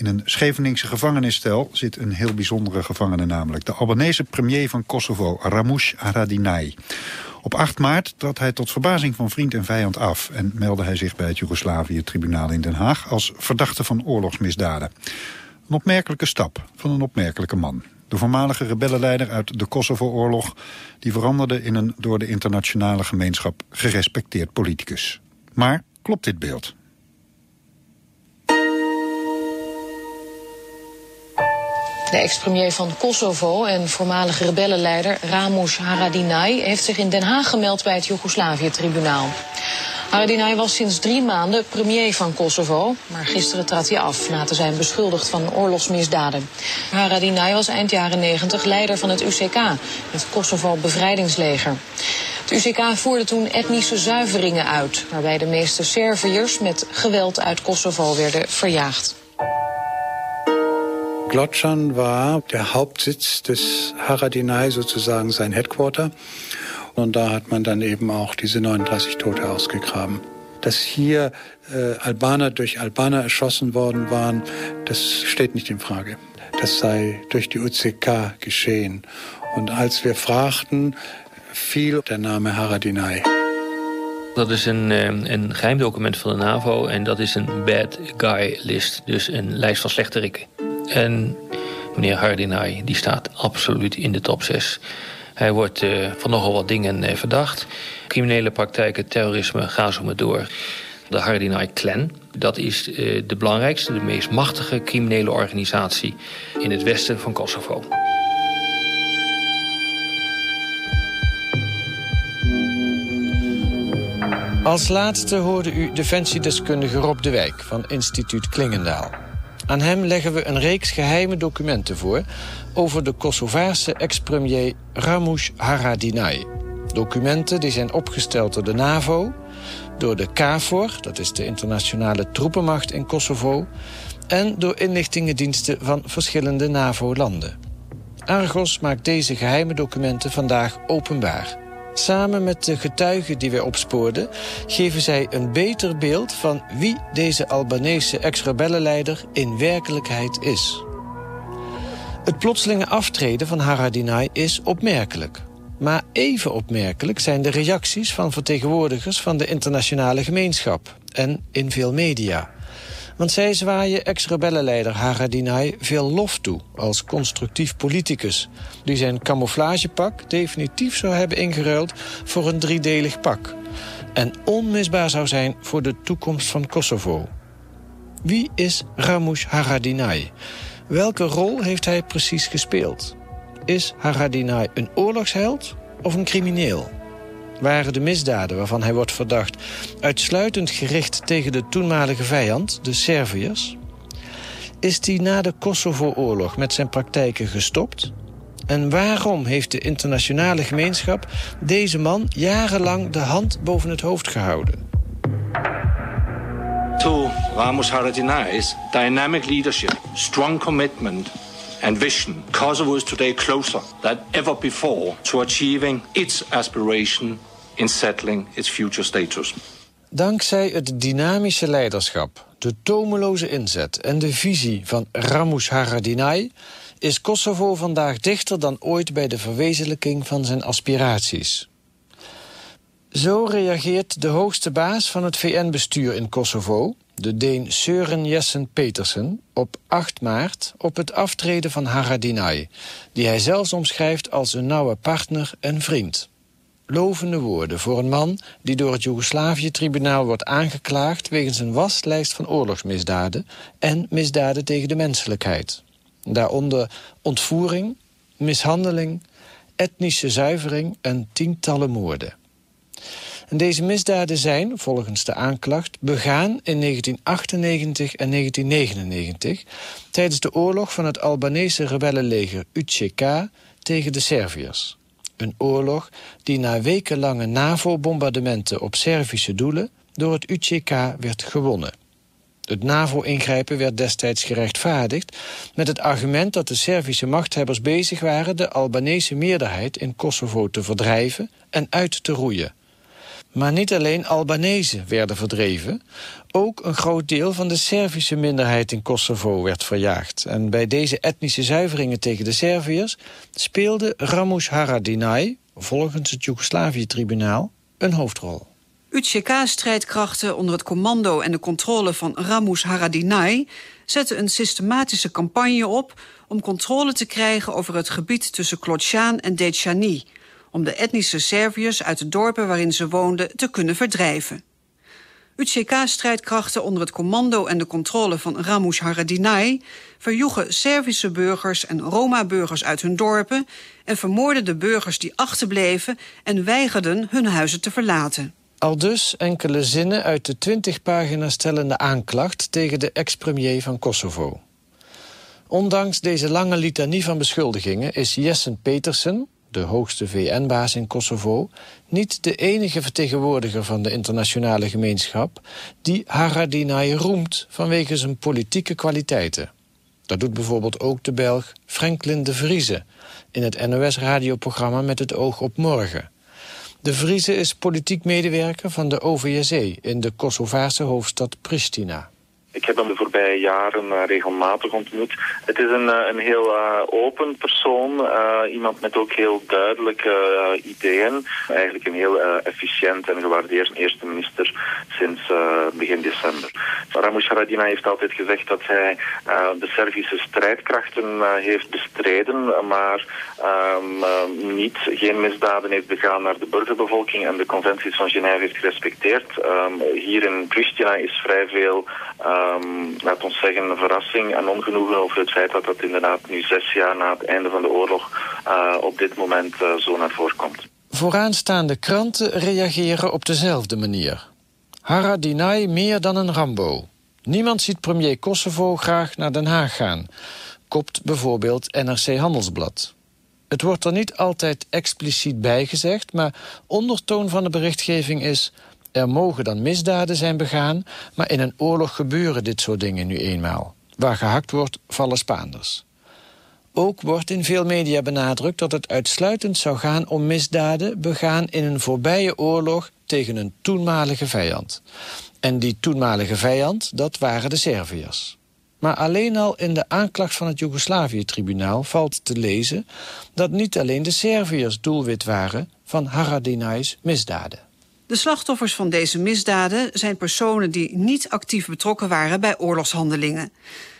In een Scheveningse gevangenisstel zit een heel bijzondere gevangene namelijk. De Albanese premier van Kosovo, Ramush Haradinaj. Op 8 maart trad hij tot verbazing van vriend en vijand af... en meldde hij zich bij het Joegoslavië-tribunaal in Den Haag... als verdachte van oorlogsmisdaden. Een opmerkelijke stap van een opmerkelijke man. De voormalige rebellenleider uit de Kosovo-oorlog... die veranderde in een door de internationale gemeenschap gerespecteerd politicus. Maar klopt dit beeld? De ex-premier van Kosovo en voormalige rebellenleider Ramush Haradinaj... heeft zich in Den Haag gemeld bij het Joegoslavië-tribunaal. Haradinaj was sinds drie maanden premier van Kosovo, maar gisteren trad hij af na te zijn beschuldigd van oorlogsmisdaden. Haradinaj was eind jaren 90 leider van het UCK, het Kosovo Bevrijdingsleger. Het UCK voerde toen etnische zuiveringen uit, waarbij de meeste Serviërs met geweld uit Kosovo werden verjaagd. Glotschan war der Hauptsitz des Haradinaj, sozusagen sein Headquarter. Und da hat man dann eben auch diese 39 Tote ausgegraben. Dass hier äh, Albaner durch Albaner erschossen worden waren, das steht nicht in Frage. Das sei durch die UCK geschehen. Und als wir fragten, fiel der Name Haradinaj. Dat is een, eh, een geheim document van de NAVO en dat is een bad guy list. Dus een lijst van slechterikken. En meneer Hardinaj die staat absoluut in de top 6. Hij wordt uh, van nogal wat dingen uh, verdacht. Criminele praktijken, terrorisme, ga zo maar door. De Hardinaj Clan, dat is uh, de belangrijkste, de meest machtige criminele organisatie in het westen van Kosovo. Als laatste hoorde u defensiedeskundige Rob de Wijk van instituut Klingendaal. Aan hem leggen we een reeks geheime documenten voor... over de Kosovaarse ex-premier Ramush Haradinaj. Documenten die zijn opgesteld door de NAVO, door de KFOR... dat is de internationale troepenmacht in Kosovo... en door inlichtingendiensten van verschillende NAVO-landen. Argos maakt deze geheime documenten vandaag openbaar... Samen met de getuigen die wij opspoorden... geven zij een beter beeld van wie deze Albanese ex-rebellenleider in werkelijkheid is. Het plotselinge aftreden van Haradinaj is opmerkelijk. Maar even opmerkelijk zijn de reacties van vertegenwoordigers van de internationale gemeenschap en in veel media. Want zij zwaaien ex-rebellenleider Haradinaj veel lof toe als constructief politicus... die zijn camouflagepak definitief zou hebben ingeruild voor een driedelig pak... en onmisbaar zou zijn voor de toekomst van Kosovo. Wie is Ramush Haradinaj? Welke rol heeft hij precies gespeeld? Is Haradinaj een oorlogsheld of een crimineel? Waren de misdaden waarvan hij wordt verdacht... uitsluitend gericht tegen de toenmalige vijand, de Serviërs? Is hij na de Kosovo-oorlog met zijn praktijken gestopt? En waarom heeft de internationale gemeenschap deze man jarenlang de hand boven het hoofd gehouden? To Ramos Haradinaj's dynamic leadership, strong commitment and vision, Kosovo is today closer than ever before to achieving its aspiration in settling its future status. Dankzij het dynamische leiderschap, de tomeloze inzet en de visie van Ramush Haradinaj is Kosovo vandaag dichter dan ooit bij de verwezenlijking van zijn aspiraties. Zo reageert de hoogste baas van het VN-bestuur in Kosovo, de Deen Søren Jessen Petersen, op 8 maart op het aftreden van Haradinaj, die hij zelfs omschrijft als een nauwe partner en vriend lovende woorden voor een man die door het Joegoslavië-tribunaal wordt aangeklaagd wegens een waslijst van oorlogsmisdaden en misdaden tegen de menselijkheid. Daaronder ontvoering, mishandeling, etnische zuivering en tientallen moorden. En deze misdaden zijn, volgens de aanklacht, begaan in 1998 en 1999 tijdens de oorlog van het Albanese rebellenleger UCK tegen de Serviërs. Een oorlog die na wekenlange NAVO-bombardementen op Servische doelen door het UCK werd gewonnen. Het NAVO-ingrijpen werd destijds gerechtvaardigd met het argument dat de Servische machthebbers bezig waren de Albanese meerderheid in Kosovo te verdrijven en uit te roeien. Maar niet alleen Albanese werden verdreven. Ook een groot deel van de Servische minderheid in Kosovo werd verjaagd. En bij deze etnische zuiveringen tegen de Serviërs speelde Ramush Haradinaj, volgens het Joegoslavië-tribunaal, een hoofdrol. UCK-strijdkrachten onder het commando en de controle van Ramush Haradinaj zetten een systematische campagne op om controle te krijgen over het gebied tussen Klocjan en Dechani, om de etnische Serviërs uit de dorpen waarin ze woonden te kunnen verdrijven. UCK-strijdkrachten onder het commando en de controle van Ramush Haradinaj verjoegen Servische burgers en Roma-burgers uit hun dorpen en vermoorden de burgers die achterbleven en weigerden hun huizen te verlaten. Al dus enkele zinnen uit de 20 pagina's stellende aanklacht tegen de ex-premier van Kosovo. Ondanks deze lange litanie van beschuldigingen is Jessen Petersen, de hoogste VN-baas in Kosovo, niet de enige vertegenwoordiger van de internationale gemeenschap die Haradinaj roemt vanwege zijn politieke kwaliteiten. Dat doet bijvoorbeeld ook de Belg Franklin de Vrieze in het NOS-radioprogramma Met het oog op morgen. De Vrieze is politiek medewerker van de OVSE in de Kosovaarse hoofdstad Pristina. Ik heb hem de voorbije jaren uh, regelmatig ontmoet. Het is een, uh, een heel uh, open persoon, iemand met ook heel duidelijke ideeën. Eigenlijk een heel efficiënt en gewaardeerd eerste minister sinds begin december. Ramush Haradinaj heeft altijd gezegd dat hij de Servische strijdkrachten heeft bestreden, maar um, niet, geen misdaden heeft begaan naar de burgerbevolking en de conventies van Genève heeft gerespecteerd. Um, hier in Pristina is vrij veel um, laat ons zeggen, een verrassing en ongenoegen over het feit dat dat inderdaad nu zes jaar na het einde van de oorlog uh, op dit moment uh, zo naar voren komt. Vooraanstaande kranten reageren op dezelfde manier. Haradinaj meer dan een Rambo. Niemand ziet premier Kosovo graag naar Den Haag gaan, kopt bijvoorbeeld NRC Handelsblad. Het wordt er niet altijd expliciet bij gezegd, maar ondertoon van de berichtgeving is er mogen dan misdaden zijn begaan, maar in een oorlog gebeuren dit soort dingen nu eenmaal. Waar gehakt wordt, vallen Spaanders. Ook wordt in veel media benadrukt dat het uitsluitend zou gaan om misdaden begaan in een voorbije oorlog tegen een toenmalige vijand. En die toenmalige vijand, dat waren de Serviërs. Maar alleen al in de aanklacht van het Joegoslavië-tribunaal valt te lezen dat niet alleen de Serviërs doelwit waren van Haradinaj's misdaden. De slachtoffers van deze misdaden zijn personen die niet actief betrokken waren bij oorlogshandelingen.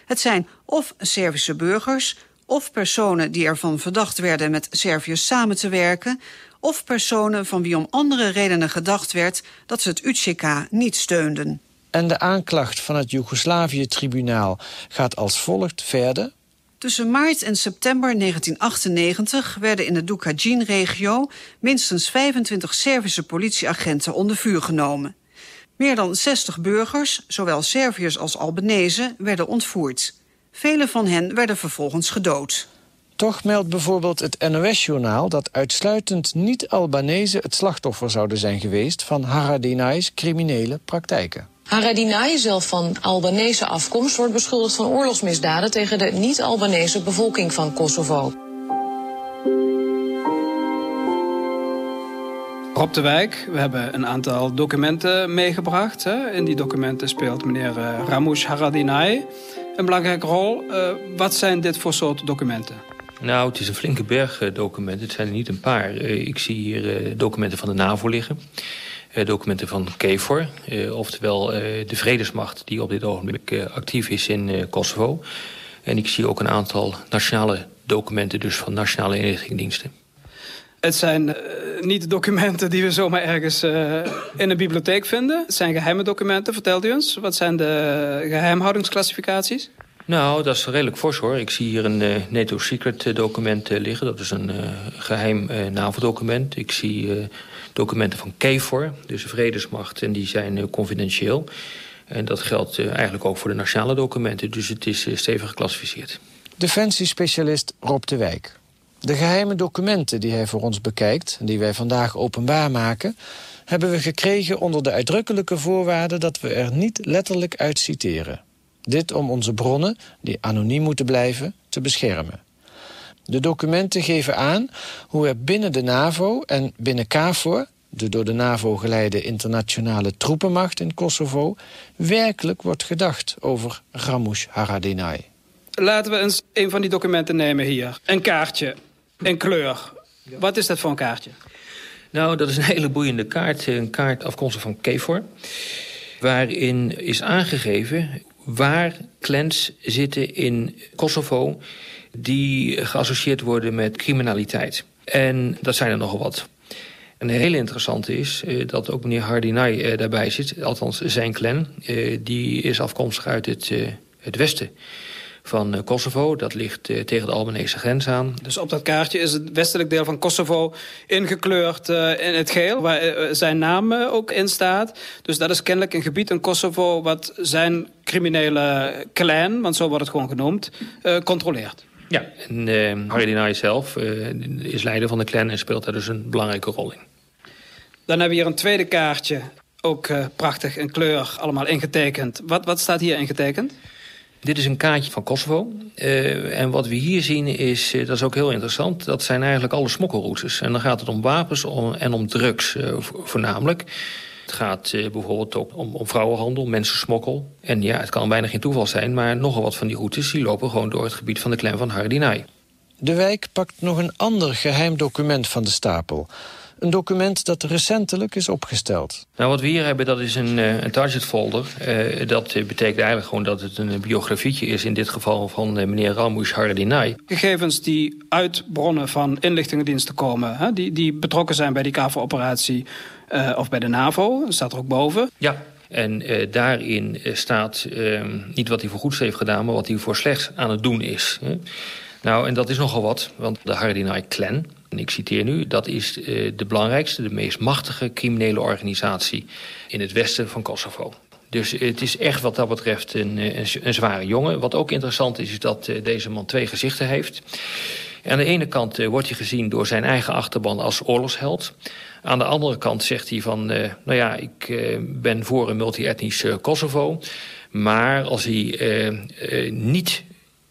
Het zijn of Servische burgers, of personen die ervan verdacht werden met Serviërs samen te werken, of personen van wie om andere redenen gedacht werd dat ze het UCK niet steunden. En de aanklacht van het Joegoslavië-tribunaal gaat als volgt verder. Tussen maart en september 1998 werden in de Dukajin-regio minstens 25 Servische politieagenten onder vuur genomen. Meer dan 60 burgers, zowel Serviërs als Albanese, werden ontvoerd. Vele van hen werden vervolgens gedood. Toch meldt bijvoorbeeld het NOS-journaal dat uitsluitend niet-Albanese het slachtoffer zouden zijn geweest van Haradinaj's criminele praktijken. Haradinaj, zelf van Albanese afkomst, wordt beschuldigd van oorlogsmisdaden tegen de niet-Albanese bevolking van Kosovo. Rob de Wijk, we hebben een aantal documenten meegebracht. Hè. In die documenten speelt meneer uh, Ramush Haradinaj een belangrijke rol. Uh, wat zijn dit voor soort documenten? Nou, het is een flinke berg uh, documenten. Het zijn er niet een paar. ik zie hier documenten van de NAVO liggen. Eh, documenten van KFOR. Eh, oftewel eh, de vredesmacht die op dit ogenblik actief is in Kosovo. En ik zie ook een aantal nationale documenten, dus van nationale inlichtingendiensten. Het zijn uh, niet documenten die we zomaar ergens uh, in een bibliotheek vinden. Het zijn geheime documenten, vertelt u ons. Wat zijn de geheimhoudingsclassificaties? Nou, dat is redelijk fors hoor. Ik zie hier een uh, NATO Secret document liggen. Dat is een geheim NAVO-document. Ik zie documenten van KFOR, dus de vredesmacht, en die zijn uh, confidentieel. En dat geldt uh, eigenlijk ook voor de nationale documenten, dus het is uh, stevig geclassificeerd. Defensiespecialist Rob de Wijk. De geheime documenten die hij voor ons bekijkt, en die wij vandaag openbaar maken, hebben we gekregen onder de uitdrukkelijke voorwaarde dat we er niet letterlijk uit citeren. Dit om onze bronnen, die anoniem moeten blijven, te beschermen. De documenten geven aan hoe er binnen de NAVO en binnen KFOR de door de NAVO geleide internationale troepenmacht in Kosovo, werkelijk wordt gedacht over Ramush Haradinaj. Laten we eens een van die documenten nemen hier. Een kaartje, een kleur. Wat is dat voor een kaartje? Nou, dat is een hele boeiende kaart. Een kaart afkomstig van KFOR. Waarin is aangegeven waar clans zitten in Kosovo... die geassocieerd worden met criminaliteit. En dat zijn er nogal wat. Een hele interessante is uh, dat ook meneer Hardinay uh, daarbij zit. Althans, zijn clan. Uh, die is afkomstig uit het, het westen van Kosovo. Dat ligt tegen de Albanese grens aan. Dus op dat kaartje is het westelijk deel van Kosovo ingekleurd in het geel... waar zijn naam ook in staat. Dus dat is kennelijk een gebied in Kosovo... wat zijn criminele clan, want zo wordt het gewoon genoemd, controleert. Ja, en uh, Harry zelf uh, is leider van de clan en speelt daar dus een belangrijke rol in. Dan hebben we hier een tweede kaartje, ook uh, prachtig in kleur, allemaal ingetekend. Wat, wat staat hier ingetekend? Dit is een kaartje van Kosovo. Uh, en wat we hier zien is, uh, dat is ook heel interessant... dat zijn eigenlijk alle smokkelroutes. En dan gaat het om wapens om, en om drugs uh, voornamelijk. Het gaat uh, bijvoorbeeld ook om, om vrouwenhandel, mensensmokkel. En ja, het kan bijna geen toeval zijn... maar nogal wat van die routes die lopen gewoon door het gebied van de clan van Hardinai. De wijk pakt nog een ander geheim document van de stapel. Een document dat recentelijk is opgesteld. Nou, wat we hier hebben, dat is een, uh, een target folder. Uh, dat betekent eigenlijk gewoon dat het een biografietje is... in dit geval van uh, meneer Ramush Hardinai. Gegevens die uit bronnen van inlichtingendiensten komen... Hè, die, die betrokken zijn bij die KAVO-operatie of bij de NAVO. Dat staat er ook boven. Ja, en uh, daarin staat uh, niet wat hij voor goeds heeft gedaan... maar wat hij voor slechts aan het doen is. Hè. Nou, en dat is nogal wat, want de Hardinai-clan... ik citeer nu, dat is uh, de belangrijkste, de meest machtige criminele organisatie... in het westen van Kosovo. Dus het is echt wat dat betreft een, een, een zware jongen. Wat ook interessant is, is dat uh, deze man twee gezichten heeft. Aan de ene kant wordt hij gezien door zijn eigen achterban als oorlogsheld... Aan de andere kant zegt hij van, nou ja, ik ben voor een multi-etnisch Kosovo. Maar als hij niet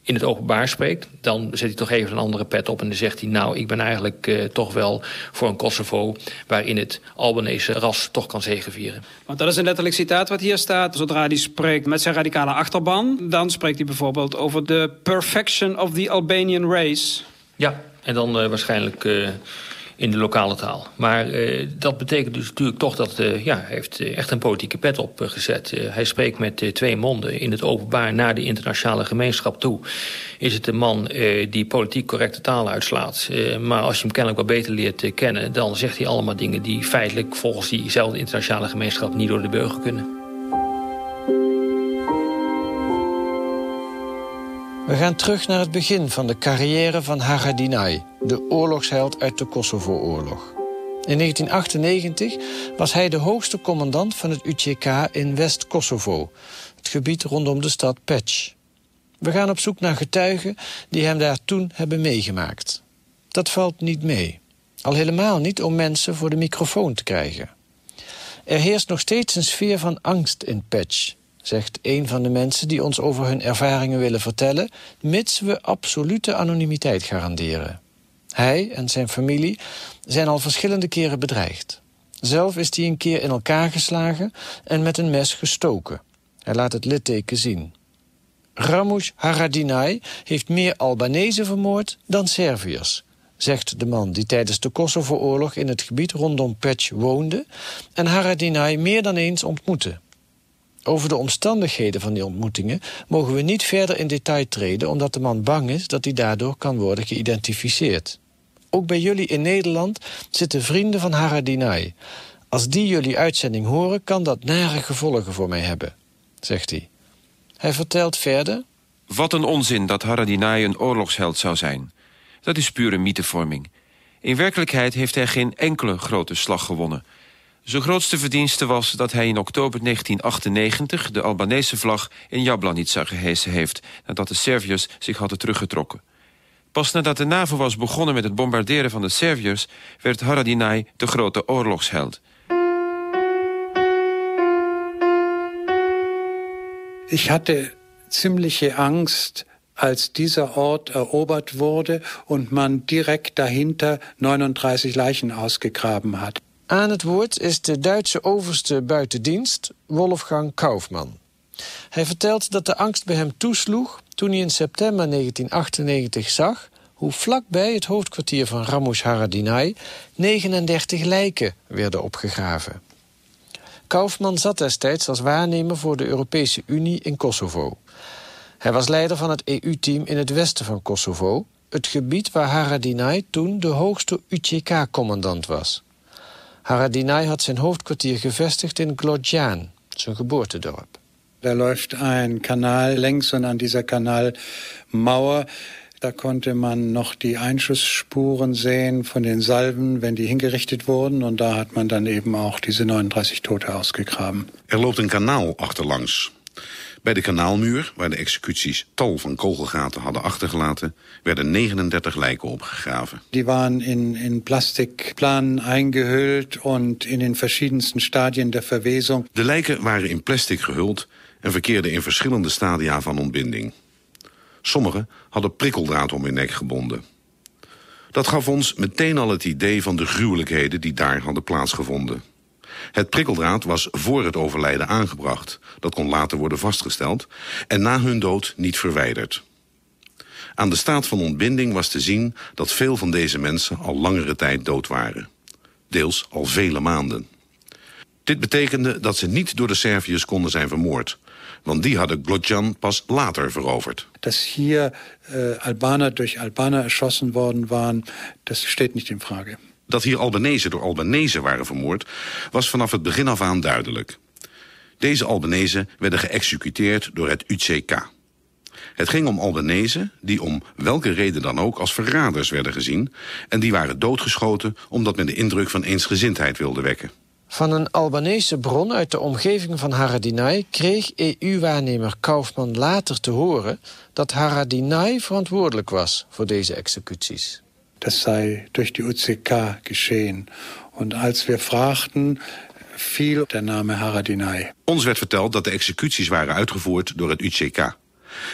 in het openbaar spreekt... dan zet hij toch even een andere pet op en dan zegt hij... nou, ik ben eigenlijk uh, toch wel voor een Kosovo... waarin het Albanese ras toch kan zegevieren. Want dat is een letterlijk citaat wat hier staat. Zodra hij spreekt met zijn radicale achterban... dan spreekt hij bijvoorbeeld over de perfection of the Albanian race. Ja, en dan uh, waarschijnlijk... Uh, in de lokale taal. Maar uh, dat betekent dus natuurlijk toch dat uh, ja, hij heeft echt een politieke pet opgezet. Uh, hij spreekt met twee monden in het openbaar naar de internationale gemeenschap toe. Is het een man die politiek correcte taal uitslaat. maar als je hem kennelijk wat beter leert kennen... dan zegt hij allemaal dingen die feitelijk volgens diezelfde internationale gemeenschap... niet door de burger kunnen. We gaan terug naar het begin van de carrière van Hagadinaj, de oorlogsheld uit de Kosovo-oorlog. In 1998 was hij de hoogste commandant van het UTK in West-Kosovo, het gebied rondom de stad Peć. We gaan op zoek naar getuigen die hem daar toen hebben meegemaakt. Dat valt niet mee. Al helemaal niet om mensen voor de microfoon te krijgen. Er heerst nog steeds een sfeer van angst in Peć zegt een van de mensen die ons over hun ervaringen willen vertellen, mits we absolute anonimiteit garanderen. Hij en zijn familie zijn al verschillende keren bedreigd. Zelf is hij een keer in elkaar geslagen en met een mes gestoken. Hij laat het litteken zien. Ramush Haradinaj heeft meer Albanese vermoord dan Serviërs, zegt de man die tijdens de Kosovo-oorlog in het gebied rondom Peć woonde en Haradinaj meer dan eens ontmoette. Over de omstandigheden van die ontmoetingen mogen we niet verder in detail treden... omdat de man bang is dat hij daardoor kan worden geïdentificeerd. Ook bij jullie in Nederland zitten vrienden van Haradinaj. Als die jullie uitzending horen, kan dat nare gevolgen voor mij hebben, zegt hij. Hij vertelt verder... Wat een onzin dat Haradinaj een oorlogsheld zou zijn. Dat is pure mythevorming. In werkelijkheid heeft hij geen enkele grote slag gewonnen... Zijn grootste verdienste was dat hij in oktober 1998... de Albanese vlag in Jablanica gehesen heeft... nadat de Serviërs zich hadden teruggetrokken. Pas nadat de NAVO was begonnen met het bombarderen van de Serviërs... werd Haradinaj de grote oorlogsheld. Ik hatte ziemliche Angst als dieser Ort erobert wurde und man direkt dahinter 39 Leichen ausgegraben hat. Aan het woord is de Duitse overste buitendienst Wolfgang Kaufmann. Hij vertelt dat de angst bij hem toesloeg toen hij in september 1998 zag hoe vlakbij het hoofdkwartier van Ramush Haradinaj 39 lijken werden opgegraven. Kaufman zat destijds als waarnemer voor de Europese Unie in Kosovo. Hij was leider van het EU-team in het westen van Kosovo, het gebied waar Haradinaj toen de hoogste UCK-commandant was. Haradinaj had zijn hoofdkwartier gevestigd in Glodjan, zijn geboortedorp. Da läuft ein Kanal längs und an dieser Kanalmauer da konnte man noch die Einschussspuren sehen von den Salven, wenn die hingerichtet wurden. Und da hat man dann eben auch diese 39 Tote ausgegraben. Er loopt een kanaal achterlangs. Bij de kanaalmuur, waar de executies tal van kogelgaten hadden achtergelaten, werden 39 lijken opgegraven. Die waren in, in Plastikplanen eingehüllt und in den verschiedensten Stadien der Verwesung. De lijken waren in plastic gehuld en verkeerden in verschillende stadia van ontbinding. Sommigen hadden prikkeldraad om hun nek gebonden. Dat gaf ons meteen al het idee van de gruwelijkheden die daar hadden plaatsgevonden. Het prikkeldraad was voor het overlijden aangebracht. Dat kon later worden vastgesteld. En na hun dood niet verwijderd. Aan de staat van ontbinding was te zien dat veel van deze mensen al langere tijd dood waren. Deels al vele maanden. Dit betekende dat ze niet door de Serviërs konden zijn vermoord. Want die hadden Glodjan pas later veroverd. Dat hier Albaner durch Albaner erschossen worden waren, dat steht niet in vraag. Dat hier Albanese door Albanese waren vermoord, was vanaf het begin af aan duidelijk. Deze Albanese werden geëxecuteerd door het UCK. Het ging om Albanese die om welke reden dan ook als verraders werden gezien... en die waren doodgeschoten omdat men de indruk van eensgezindheid wilde wekken. Van een Albanese bron uit de omgeving van Haradinaj kreeg EU-waarnemer Kaufman later te horen dat Haradinaj verantwoordelijk was voor deze executies. Dat sei durch die UCK geschehen. En als we vraagden, viel de naam Haradinaj. Ons werd verteld dat de executies waren uitgevoerd door het UCK.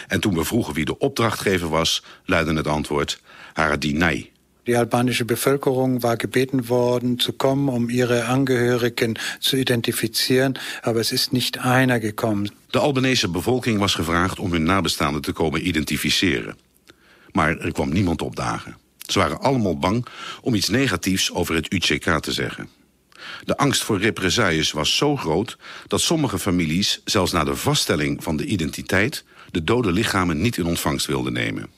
En toen we vroegen wie de opdrachtgever was, luidde het antwoord Haradinaj. Die albanische Bevölkerung war gebeten worden, zu kommen, um ihre Angehörigen zu identifizieren, aber es ist nicht einer gekommen. De Albanese bevolking was gevraagd om hun nabestaanden te komen identificeren. Maar er kwam niemand opdagen. Ze waren allemaal bang om iets negatiefs over het UCK te zeggen. De angst voor represailles was zo groot dat sommige families zelfs na de vaststelling van de identiteit de dode lichamen niet in ontvangst wilden nemen.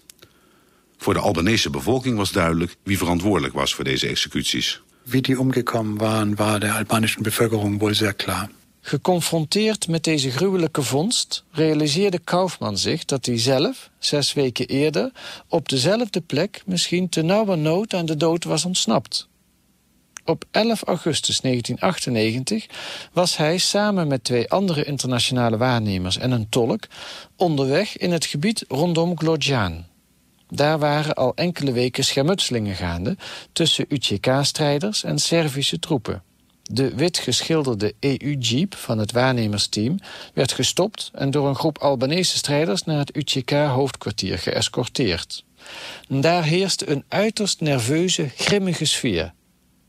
Voor de Albanese bevolking was duidelijk wie verantwoordelijk was voor deze executies. Wie die omgekomen waren, was de Albanese bevolking wel zeer klaar. Geconfronteerd met deze gruwelijke vondst realiseerde Kaufman zich dat hij zelf, zes weken eerder, op dezelfde plek misschien te nood aan de dood was ontsnapt. Op 11 augustus 1998 was hij samen met twee andere internationale waarnemers en een tolk onderweg in het gebied rondom Glodjan. Daar waren al enkele weken schermutselingen gaande tussen UCK-strijders en Servische troepen. De wit geschilderde EU-jeep van het waarnemersteam werd gestopt en door een groep Albanese strijders naar het UCK-hoofdkwartier geëscorteerd. Daar heerste een uiterst nerveuze, grimmige sfeer.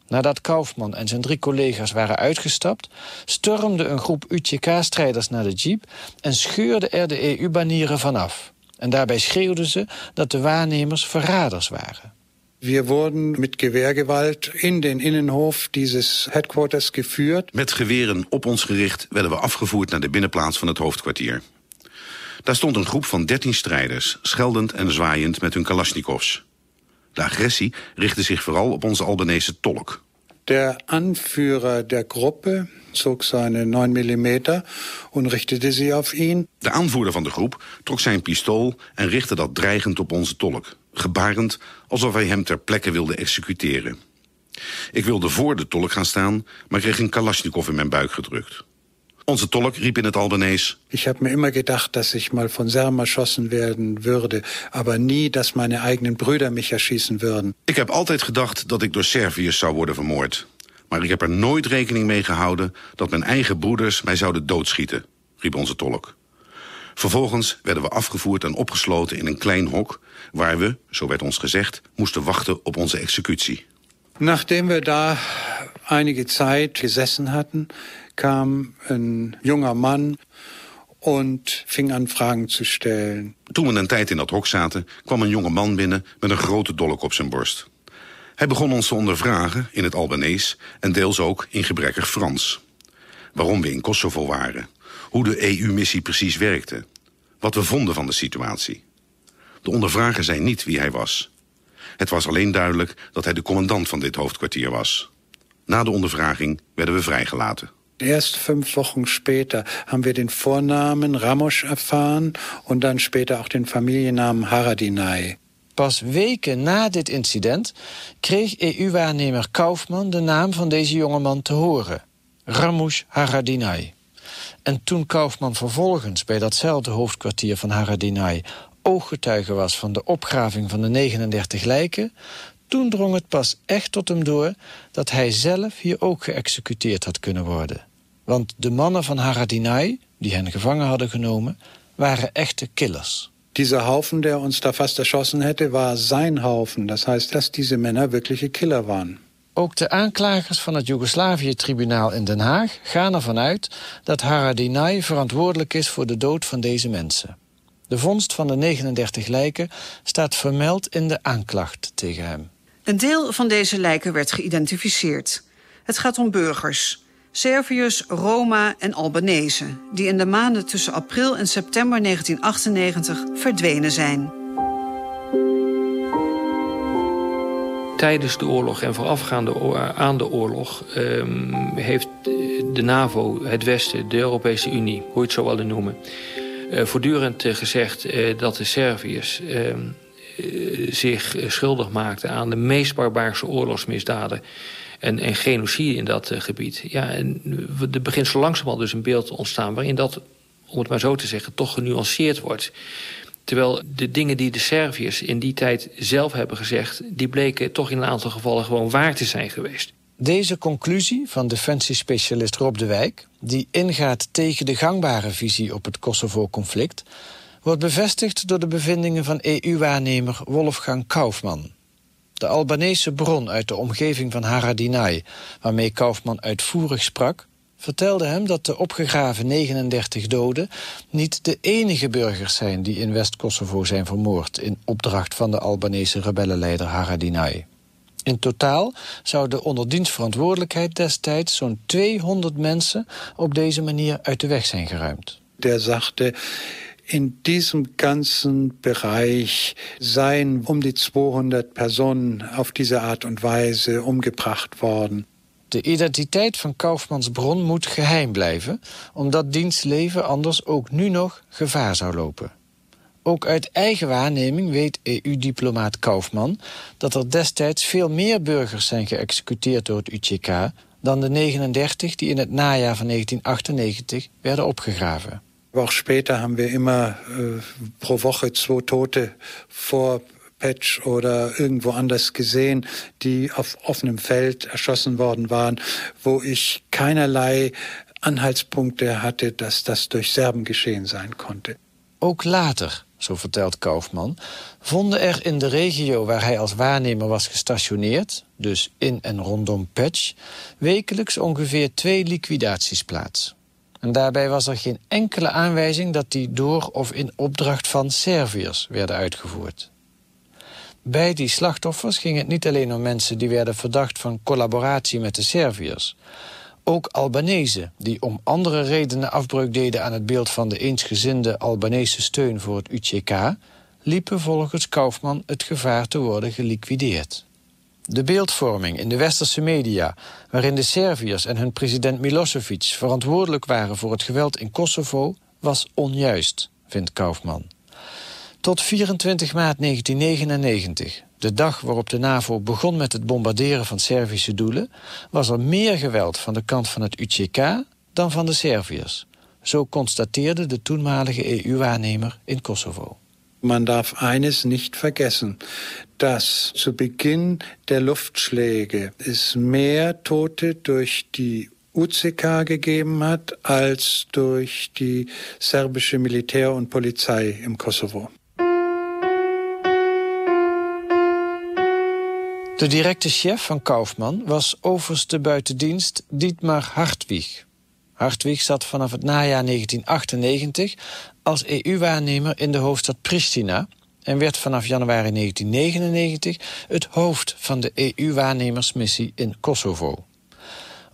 Nadat Kaufman en zijn drie collega's waren uitgestapt, stormde een groep UCK-strijders naar de jeep en scheurde er de EU-banieren vanaf. En daarbij schreeuwden ze dat de waarnemers verraders waren. We worden met Gewehrgewalt in den Innenhof dieses Headquarters geführt. Met geweren op ons gericht werden we afgevoerd naar de binnenplaats van het hoofdkwartier. Daar stond een groep van dertien strijders, scheldend en zwaaiend met hun kalasjnikovs. De agressie richtte zich vooral op onze Albanese tolk. De Anführer der Gruppe zog zijn 9 mm en richtete sie auf ihn. De aanvoerder van de groep trok zijn pistool en richtte dat dreigend op onze tolk, gebarend alsof hij hem ter plekke wilde executeren. Ik wilde voor de tolk gaan staan, maar kreeg een Kalashnikov in mijn buik gedrukt. Onze tolk riep in het Albanees. Ik heb me immer gedacht, dat ik mal van Serma erschossen werden würde, aber nie, dat mijn eigen Brüder mich erschießen würden. Ik heb altijd gedacht dat ik door Serviërs zou worden vermoord. Maar ik heb er nooit rekening mee gehouden dat mijn eigen broeders mij zouden doodschieten, riep onze tolk. Vervolgens werden we afgevoerd en opgesloten in een klein hok... waar we, zo werd ons gezegd, moesten wachten op onze executie. Nachdem we daar einige Zeit gesessen hatten, kam een junger Mann und fing an Fragen zu stellen. Toen we een tijd in dat hok zaten, kwam een jonge man binnen met een grote dolk op zijn borst. Hij begon ons te ondervragen in het Albanees en deels ook in gebrekkig Frans. Waarom we in Kosovo waren, hoe de EU-missie precies werkte, wat we vonden van de situatie. De ondervrager zei niet wie hij was. Het was alleen duidelijk dat hij de commandant van dit hoofdkwartier was. Na de ondervraging werden we vrijgelaten. Erst fünf Wochen später haben wir den Vornamen Ramos erfahren und dann später auch den Familiennamen Haradinaj. Pas weken na dit incident kreeg EU-waarnemer Kaufman de naam van deze jongeman te horen. Ramush Haradinaj. En toen Kaufman vervolgens bij datzelfde hoofdkwartier van Haradinaj ooggetuige was van de opgraving van de 39 lijken, toen drong het pas echt tot hem door dat hij zelf hier ook geëxecuteerd had kunnen worden. Want de mannen van Haradinaj, die hen gevangen hadden genomen, waren echte killers. Dieser Haufen, der uns da fast erschossen hätte, war sein Haufen. Das heißt, dass diese Männer wirkliche Killer waren. Ook de aanklagers van het Joegoslavië-tribunaal in Den Haag gaan ervan uit dat Haradinaj verantwoordelijk is voor de dood van deze mensen. De vondst van de 39 lijken staat vermeld in de aanklacht tegen hem. Een deel van deze lijken werd geïdentificeerd. Het gaat om burgers. Serviërs, Roma en Albanese, die in de maanden tussen april en september 1998 verdwenen zijn. Tijdens de oorlog en voorafgaande aan de oorlog ehm, heeft de NAVO, het Westen, de Europese Unie, hoe je het zo willen noemen, voortdurend uh, gezegd uh, dat de Serviërs zich schuldig maakten aan de meest barbaarse oorlogsmisdaden en, en genocide in dat gebied. Ja, en er begint zo langzamerhand dus een beeld ontstaan waarin dat, om het maar zo te zeggen, toch genuanceerd wordt. Terwijl de dingen die de Serviërs in die tijd zelf hebben gezegd... die bleken toch in een aantal gevallen gewoon waar te zijn geweest. Deze conclusie van defensiespecialist Rob de Wijk... die ingaat tegen de gangbare visie op het Kosovo-conflict... wordt bevestigd door de bevindingen van EU-waarnemer Wolfgang Kaufman. De Albanese bron uit de omgeving van Haradinaj... waarmee Kaufman uitvoerig sprak vertelde hem dat de opgegraven 39 doden niet de enige burgers zijn die in West-Kosovo zijn vermoord in opdracht van de Albanese rebellenleider Haradinaj. In totaal zouden onder dienstverantwoordelijkheid destijds zo'n 200 mensen op deze manier uit de weg zijn geruimd. Der sagte, in diesem ganzen Bereich seien um die 200 Personen auf diese Art und Weise umgebracht worden. De identiteit van Kaufmans bron moet geheim blijven, omdat diens leven anders ook nu nog gevaar zou lopen. Ook uit eigen waarneming weet EU-diplomaat Kaufman dat er destijds veel meer burgers zijn geëxecuteerd door het UCK dan de 39 die in het najaar van 1998 werden opgegraven. Auch später haben wir immer äh, pro Woche zwei Tote vor Patch oder irgendwo anders gesehen, die auf offenem Feld erschossen worden waren, wo ich keinerlei Anhaltspunkte hatte, dass das durch Serben geschehen sein konnte. Ook later, zo vertelt Kaufman, vonden er in de regio waar hij als waarnemer was gestationeerd, dus in en rondom Patch, wekelijks ongeveer twee liquidaties plaats. En daarbij was er geen enkele aanwijzing dat die door of in opdracht van Serviërs werden uitgevoerd. Bij die slachtoffers ging het niet alleen om mensen die werden verdacht van collaboratie met de Serviërs. Ook Albanese, die om andere redenen afbreuk deden aan het beeld van de eensgezinde Albanese steun voor het UCK, liepen volgens Kaufman het gevaar te worden geliquideerd. De beeldvorming in de westerse media, waarin de Serviërs en hun president Milosevic verantwoordelijk waren voor het geweld in Kosovo, was onjuist, vindt Kaufman. Tot 24 maart 1999, de dag waarop de NAVO begon met het bombarderen van Servische doelen, was er meer geweld van de kant van het UCK dan van de Serviërs. Zo constateerde de toenmalige EU-waarnemer in Kosovo. Man darf eines nicht vergessen, dass zu Beginn der Luftschläge es mehr Tote durch die UCK gegeben hat als durch die serbische Militär und Polizei im Kosovo. De directe chef van Kaufman was overste buitendienst Dietmar Hartwig. Hartwig zat vanaf het najaar 1998 als EU-waarnemer in de hoofdstad Pristina en werd vanaf januari 1999 het hoofd van de EU-waarnemersmissie in Kosovo.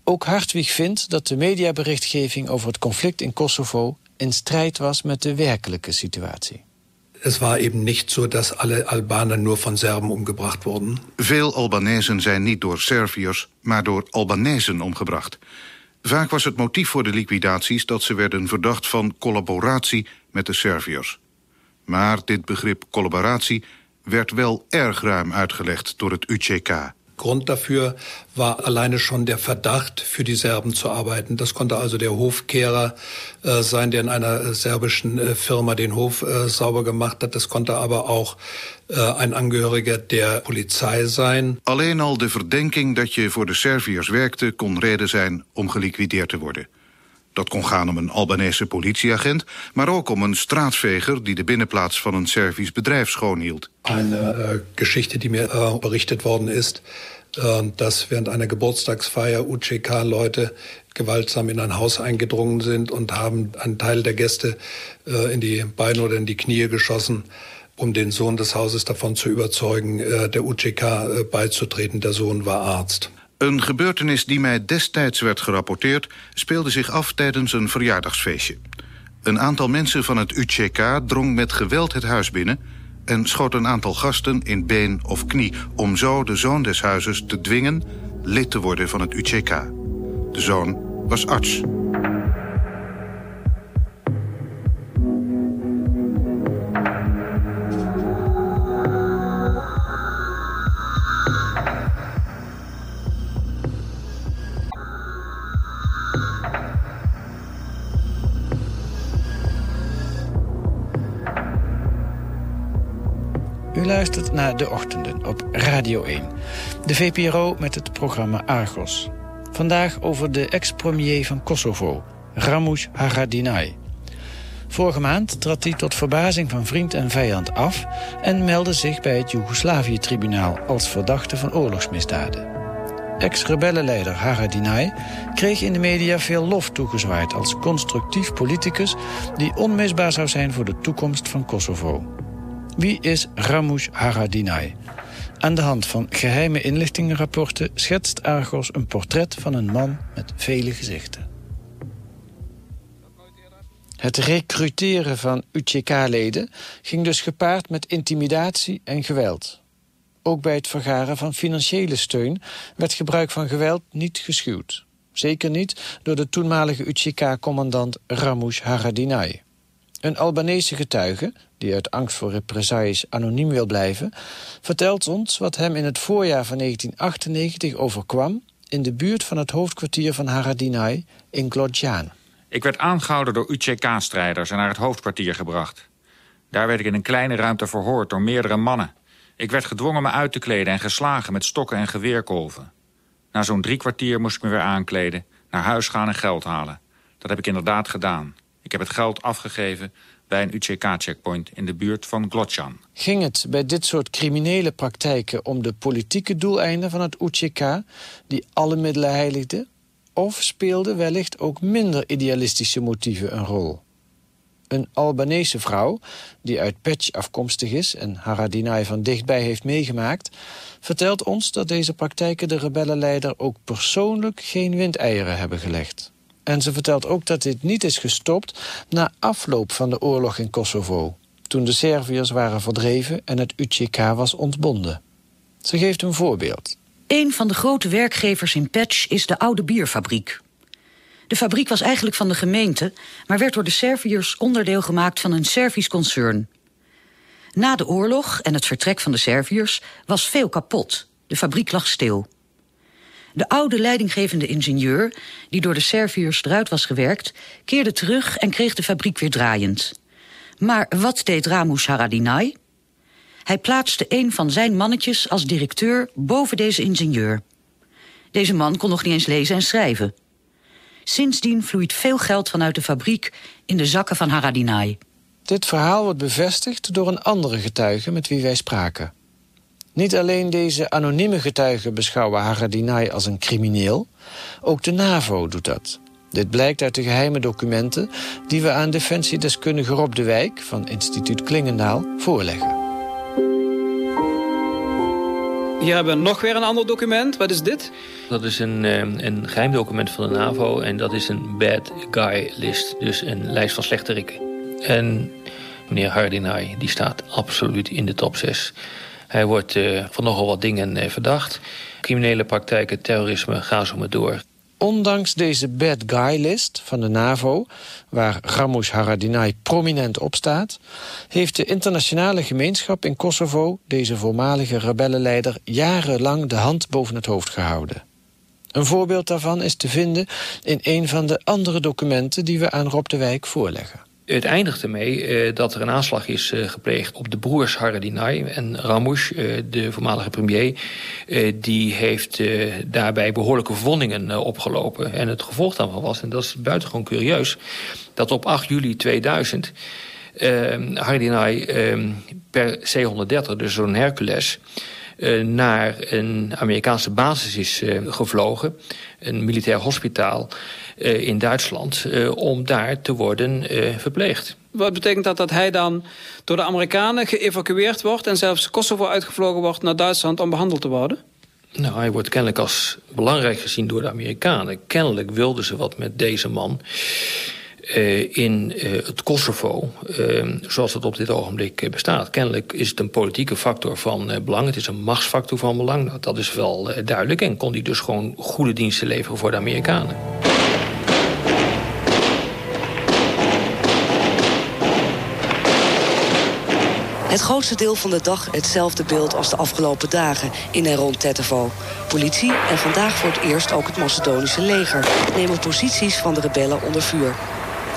Ook Hartwig vindt dat de mediaberichtgeving over het conflict in Kosovo in strijd was met de werkelijke situatie. Es war eben nicht so, dass alle Albaner nur von Serben umgebracht wurden. Veel Albanezen zijn niet door Serviërs, maar door Albanezen omgebracht. Vaak was het motief voor de liquidaties dat ze werden verdacht van collaboratie met de Serviërs. Maar dit begrip collaboratie werd wel erg ruim uitgelegd door het UCK. Grund dafür war alleine schon der Verdacht, für die Serben zu arbeiten. Das konnte also der Hofkehrer äh, sein, der in einer serbischen äh, Firma den Hof äh, sauber gemacht hat. Das konnte aber auch äh, ein Angehöriger der Polizei sein. Alleen al de verdenking dat je voor de Serviërs werkte kon reden zijn om geliquideerd te worden. Dat kon gaan om een Albanese politieagent, maar ook om een straatveger die de binnenplaats van een Servisch bedrijf schoonhield. Een uh, Geschichte die mir uh, berichtet worden ist, uh, dass während einer Geburtstagsfeier UCK-Leute gewaltsam in ein Haus eingedrungen sind und haben einen Teil der Gäste uh, in die Beine oder in die Knie geschossen, um den Sohn des Hauses davon zu überzeugen, der UCK beizutreten. Der Sohn war Arzt. Een gebeurtenis die mij destijds werd gerapporteerd... speelde zich af tijdens een verjaardagsfeestje. Een aantal mensen van het UCK drong met geweld het huis binnen... en schoot een aantal gasten in been of knie... om zo de zoon des huizes te dwingen lid te worden van het UCK. De zoon was arts. Luistert naar De Ochtenden op Radio 1. De VPRO met het programma Argos. Vandaag over de ex-premier van Kosovo, Ramush Haradinaj. Vorige maand trad hij tot verbazing van vriend en vijand af... en meldde zich bij het Joegoslavië-tribunaal als verdachte van oorlogsmisdaden. Ex-rebellenleider Haradinaj kreeg in de media veel lof toegezwaaid... als constructief politicus die onmisbaar zou zijn voor de toekomst van Kosovo. Wie is Ramush Haradinaj? Aan de hand van geheime inlichtingenrapporten schetst Argos een portret van een man met vele gezichten. Het recruteren van UCK-leden ging dus gepaard met intimidatie en geweld. Ook bij het vergaren van financiële steun werd gebruik van geweld niet geschuwd. Zeker niet door de toenmalige UCK-commandant Ramush Haradinaj. Een Albanese getuige, die uit angst voor represailles anoniem wil blijven... vertelt ons wat hem in het voorjaar van 1998 overkwam... in de buurt van het hoofdkwartier van Haradinaj in Glodjan. Ik werd aangehouden door UCK-strijders en naar het hoofdkwartier gebracht. Daar werd ik in een kleine ruimte verhoord door meerdere mannen. Ik werd gedwongen me uit te kleden en geslagen met stokken en geweerkolven. Na zo'n drie kwartier moest ik me weer aankleden, naar huis gaan en geld halen. Dat heb ik inderdaad gedaan. Ik heb het geld afgegeven bij een UCK-checkpoint in de buurt van Glotjan. Ging het bij dit soort criminele praktijken om de politieke doeleinden van het UCK... die alle middelen heiligde? Of speelden wellicht ook minder idealistische motieven een rol? Een Albanese vrouw, die uit Pech afkomstig is... en Haradinaj van dichtbij heeft meegemaakt... vertelt ons dat deze praktijken de rebellenleider ook persoonlijk geen windeieren hebben gelegd. En ze vertelt ook dat dit niet is gestopt na afloop van de oorlog in Kosovo. Toen de Serviërs waren verdreven en het UCK was ontbonden. Ze geeft een voorbeeld. Een van de grote werkgevers in Petch is de oude bierfabriek. De fabriek was eigenlijk van de gemeente, maar werd door de Serviërs onderdeel gemaakt van een Servisch concern. Na de oorlog en het vertrek van de Serviërs was veel kapot. De fabriek lag stil. De oude leidinggevende ingenieur, die door de Serviërs eruit was gewerkt, keerde terug en kreeg de fabriek weer draaiend. Maar wat deed Ramush Haradinaj? Hij plaatste een van zijn mannetjes als directeur boven deze ingenieur. Deze man kon nog niet eens lezen en schrijven. Sindsdien vloeit veel geld vanuit de fabriek in de zakken van Haradinaj. Dit verhaal wordt bevestigd door een andere getuige met wie wij spraken. Niet alleen deze anonieme getuigen beschouwen Haradinaj als een crimineel, ook de NAVO doet dat. Dit blijkt uit de geheime documenten die we aan defensiedeskundige Rob de Wijk van instituut Klingendaal voorleggen. Hier hebben we nog weer een ander document. Wat is dit? Dat is een, eh, een geheim document van de NAVO en dat is een bad guy list. Dus een lijst van slechterikken. En meneer Hardinay die staat absoluut in de top 6. Hij wordt uh, van nogal wat dingen uh, verdacht. Criminele praktijken, terrorisme, ga zo maar door. Ondanks deze bad guy list van de NAVO, waar Ramush Haradinaj prominent op staat, heeft de internationale gemeenschap in Kosovo deze voormalige rebellenleider jarenlang de hand boven het hoofd gehouden. Een voorbeeld daarvan is te vinden in een van de andere documenten die we aan Rob de Wijk voorleggen. Het eindigt ermee uh, dat er een aanslag is uh, gepleegd op de broers Haradinaj en Ramush, uh, de voormalige premier. die heeft daarbij behoorlijke verwondingen opgelopen. En het gevolg daarvan was, en dat is buitengewoon curieus, dat op 8 juli 2000 Haradinaj per C-130, dus zo'n Hercules naar een Amerikaanse basis is gevlogen. Een militair hospitaal. Uh, in Duitsland uh, om daar te worden uh, verpleegd. Wat betekent dat dat hij dan door de Amerikanen geëvacueerd wordt... en zelfs Kosovo uitgevlogen wordt naar Duitsland om behandeld te worden? Nou, hij wordt kennelijk als belangrijk gezien door de Amerikanen. Kennelijk wilden ze wat met deze man in het Kosovo, zoals het op dit ogenblik bestaat. Kennelijk is het een politieke factor van belang. Het is een machtsfactor van belang. Nou, dat is wel duidelijk. En kon hij dus gewoon goede diensten leveren voor de Amerikanen. Het grootste deel van de dag hetzelfde beeld als de afgelopen dagen in en rond Tetevo. Politie en vandaag voor het eerst ook het Macedonische leger nemen posities van de rebellen onder vuur.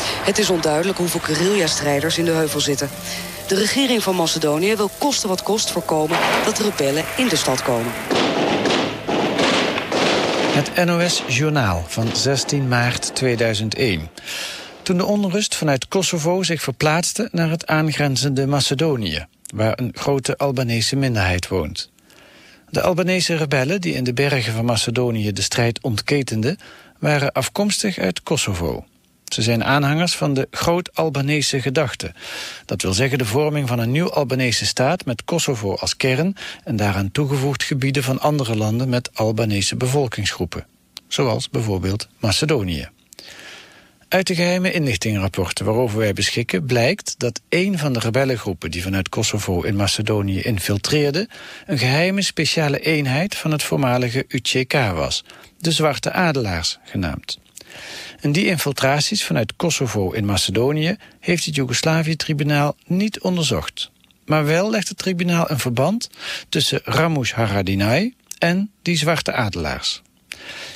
Het is onduidelijk hoeveel guerrilla-strijders in de heuvel zitten. De regering van Macedonië wil kosten wat kost voorkomen dat de rebellen in de stad komen. Het NOS Journaal van 16 maart 2001 toen de onrust vanuit Kosovo zich verplaatste naar het aangrenzende Macedonië, waar een grote Albanese minderheid woont. De Albanese rebellen die in de bergen van Macedonië de strijd ontketenden, waren afkomstig uit Kosovo. Ze zijn aanhangers van de Groot-Albanese gedachte. Dat wil zeggen de vorming van een nieuw Albanese staat met Kosovo als kern en daaraan toegevoegd gebieden van andere landen met Albanese bevolkingsgroepen. Zoals bijvoorbeeld Macedonië. Uit de geheime inlichtingenrapporten waarover wij beschikken blijkt dat een van de rebellengroepen die vanuit Kosovo in Macedonië infiltreerde een geheime speciale eenheid van het voormalige UCK was, de Zwarte Adelaars genaamd. En die infiltraties vanuit Kosovo in Macedonië heeft het Joegoslavië-tribunaal niet onderzocht. Maar wel legt het tribunaal een verband tussen Ramush Haradinaj en die Zwarte Adelaars.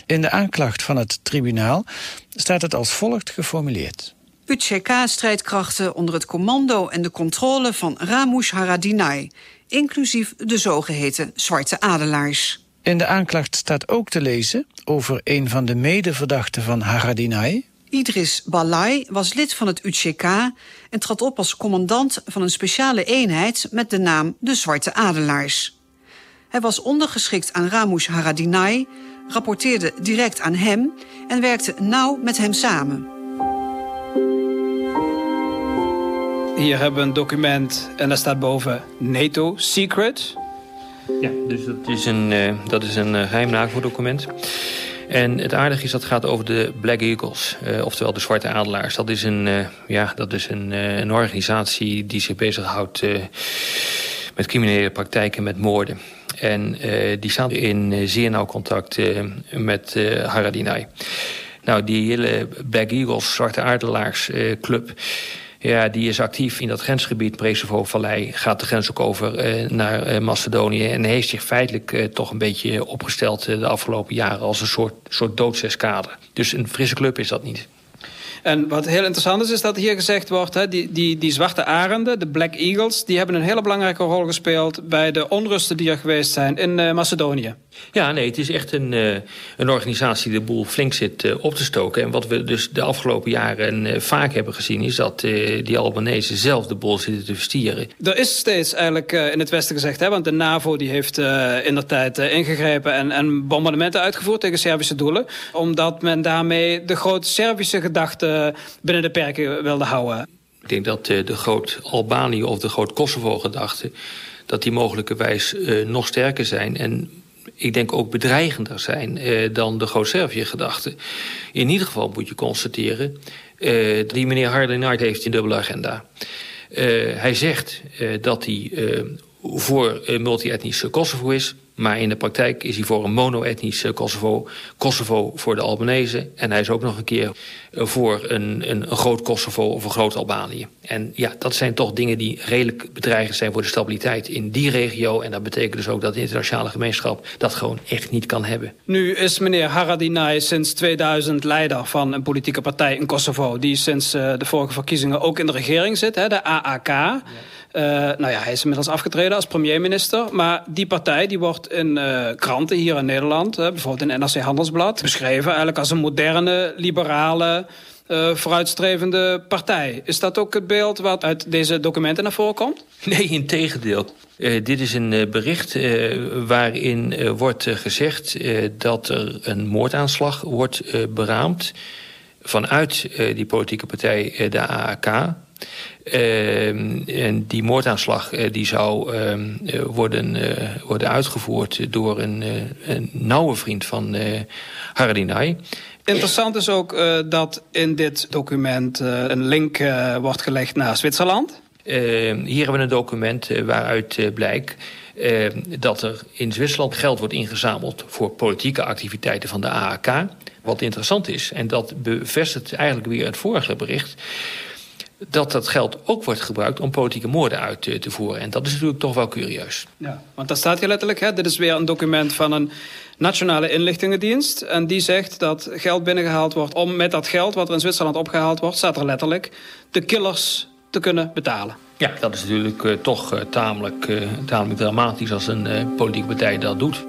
In de aanklacht van het tribunaal staat het als volgt geformuleerd. UCK-strijdkrachten onder het commando en de controle van Ramush Haradinaj, inclusief de zogeheten Zwarte Adelaars. In de aanklacht staat ook te lezen over een van de medeverdachten van Haradinaj. Idris Balai was lid van het UCK en trad op als commandant van een speciale eenheid met de naam de Zwarte Adelaars. Hij was ondergeschikt aan Ramush Haradinaj, rapporteerde direct aan hem en werkte nauw met hem samen. Hier hebben we een document en daar staat boven NATO Secret. Ja, dus dat is een, uh, dat is een uh, geheim NAVO-document. En het aardige is dat het gaat over de Black Eagles, uh, oftewel de Zwarte Adelaars. Dat is een, ja, dat is een, een organisatie die zich bezighoudt met criminele praktijken, met moorden. En uh, die staan in uh, zeer nauw contact uh, met Haradinaj. Nou, die hele Black Eagles, Zwarte Aardelaars club... Ja, die is actief in dat grensgebied, Presevo-vallei. Gaat de grens ook over naar Macedonië. En heeft zich feitelijk toch een beetje opgesteld de afgelopen jaren... als een soort, soort doodseskade. Dus een frisse club is dat niet. En wat heel interessant is, is dat hier gezegd wordt... Hè, die, die, die zwarte arenden, de Black Eagles... die hebben een hele belangrijke rol gespeeld... bij de onrusten die er geweest zijn in uh, Macedonië. Ja, nee, het is echt een, uh, een organisatie die de boel flink zit uh, op te stoken. En wat we dus de afgelopen jaren vaak hebben gezien... is dat die Albanese zelf de boel zitten te verstieren. Er is steeds eigenlijk in het Westen gezegd... Hè, want de NAVO die heeft in de tijd ingegrepen... En, en bombardementen uitgevoerd tegen Servische doelen... omdat men daarmee de grote Servische gedachte binnen de perken wilde houden. Ik denk dat de groot-Albanië of de groot-Kosovo-gedachte... dat die mogelijkerwijs nog sterker zijn... en ik denk ook bedreigender zijn eh, dan de Groot-Servië-gedachte. In ieder geval moet je constateren... Uh, die meneer Hardenard heeft een dubbele agenda. Uh, hij zegt dat hij voor multi-etnisch Kosovo is... Maar in de praktijk is hij voor een mono-etnisch Kosovo. Kosovo voor de Albanese. En hij is ook nog een keer voor een, een, een groot Kosovo of een groot Albanië. En ja, dat zijn toch dingen die redelijk bedreigend zijn voor de stabiliteit in die regio. En dat betekent dus ook dat de internationale gemeenschap dat gewoon echt niet kan hebben. Nu is meneer Haradinaj sinds 2000 leider van een politieke partij in Kosovo... die sinds uh, de vorige verkiezingen ook in de regering zit, hè, de AAK... Ja. Uh, nou ja, hij is inmiddels afgetreden als premierminister. Maar die partij die wordt in uh, kranten hier in Nederland... Bijvoorbeeld in NRC Handelsblad... beschreven eigenlijk als een moderne, liberale... Uh, vooruitstrevende partij. Is dat ook het beeld wat uit deze documenten naar voren komt? Nee, in tegendeel. Dit is een bericht waarin wordt gezegd dat er een moordaanslag wordt beraamd... vanuit die politieke partij, de AAK... Uh, en die moordaanslag uh, die zou uh, worden, worden uitgevoerd door een, een nauwe vriend van Haradinaj. Interessant is ook dat in dit document een link wordt gelegd naar Zwitserland. Ehm, hier hebben we een document waaruit blijkt dat er in Zwitserland geld wordt ingezameld voor politieke activiteiten van de AAK. Wat interessant is, en dat bevestigt eigenlijk weer het vorige bericht dat dat geld ook wordt gebruikt om politieke moorden uit te, te voeren. En dat is natuurlijk toch wel curieus. Ja, want daar staat hier letterlijk, hè, dit is weer een document van een nationale inlichtingendienst. En die zegt dat geld binnengehaald wordt om met dat geld wat er in Zwitserland opgehaald wordt, staat er letterlijk, de killers te kunnen betalen. Ja, dat is natuurlijk uh, toch uh, tamelijk, uh, tamelijk dramatisch als een politieke partij dat doet.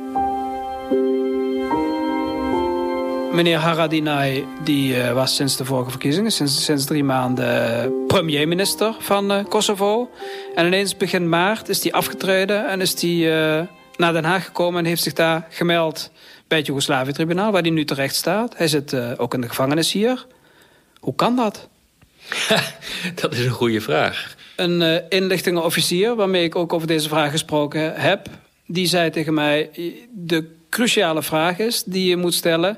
Meneer Haradinaj die, uh, was sinds de vorige verkiezingen, sinds, sinds drie maanden premierminister van uh, Kosovo. En ineens begin maart is hij afgetreden en is hij uh, naar Den Haag gekomen en heeft zich daar gemeld bij het Joegoslavië-tribunaal, waar hij nu terecht staat. Hij zit ook in de gevangenis hier. Hoe kan dat? dat is een goede vraag. Een inlichtingenofficier, waarmee ik ook over deze vraag gesproken heb, die zei tegen mij: de cruciale vraag is die je moet stellen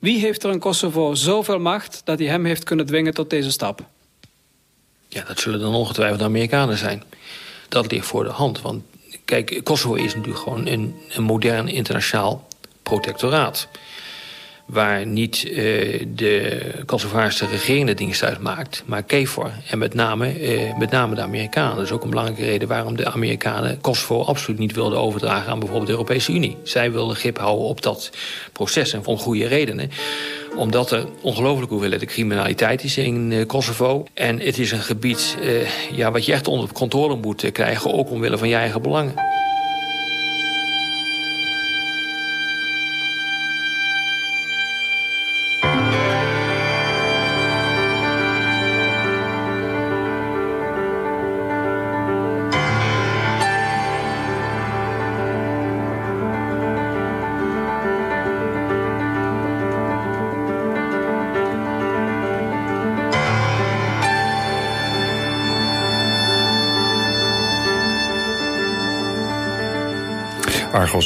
wie heeft er in Kosovo zoveel macht dat hij hem heeft kunnen dwingen tot deze stap? Ja, dat zullen dan ongetwijfeld de Amerikanen zijn. Dat ligt voor de hand. Want kijk, Kosovo is natuurlijk gewoon een, een modern internationaal protectoraat waar niet uh, de Kosovaarse regering de dienst uitmaakt, maar KFOR. En met name, uh, met name de Amerikanen. Dat is ook een belangrijke reden waarom de Amerikanen Kosovo absoluut niet wilden overdragen aan bijvoorbeeld de Europese Unie. Zij wilden grip houden op dat proces en om goede redenen omdat er ongelooflijk hoeveelheid criminaliteit is in uh, Kosovo. En het is een gebied ja, wat je echt onder controle moet krijgen, ook omwille van je eigen belangen.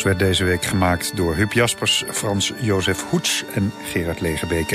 Werd deze week gemaakt door Huub Jaspers, Frans Jozef Hoets en Gerard Legebeke.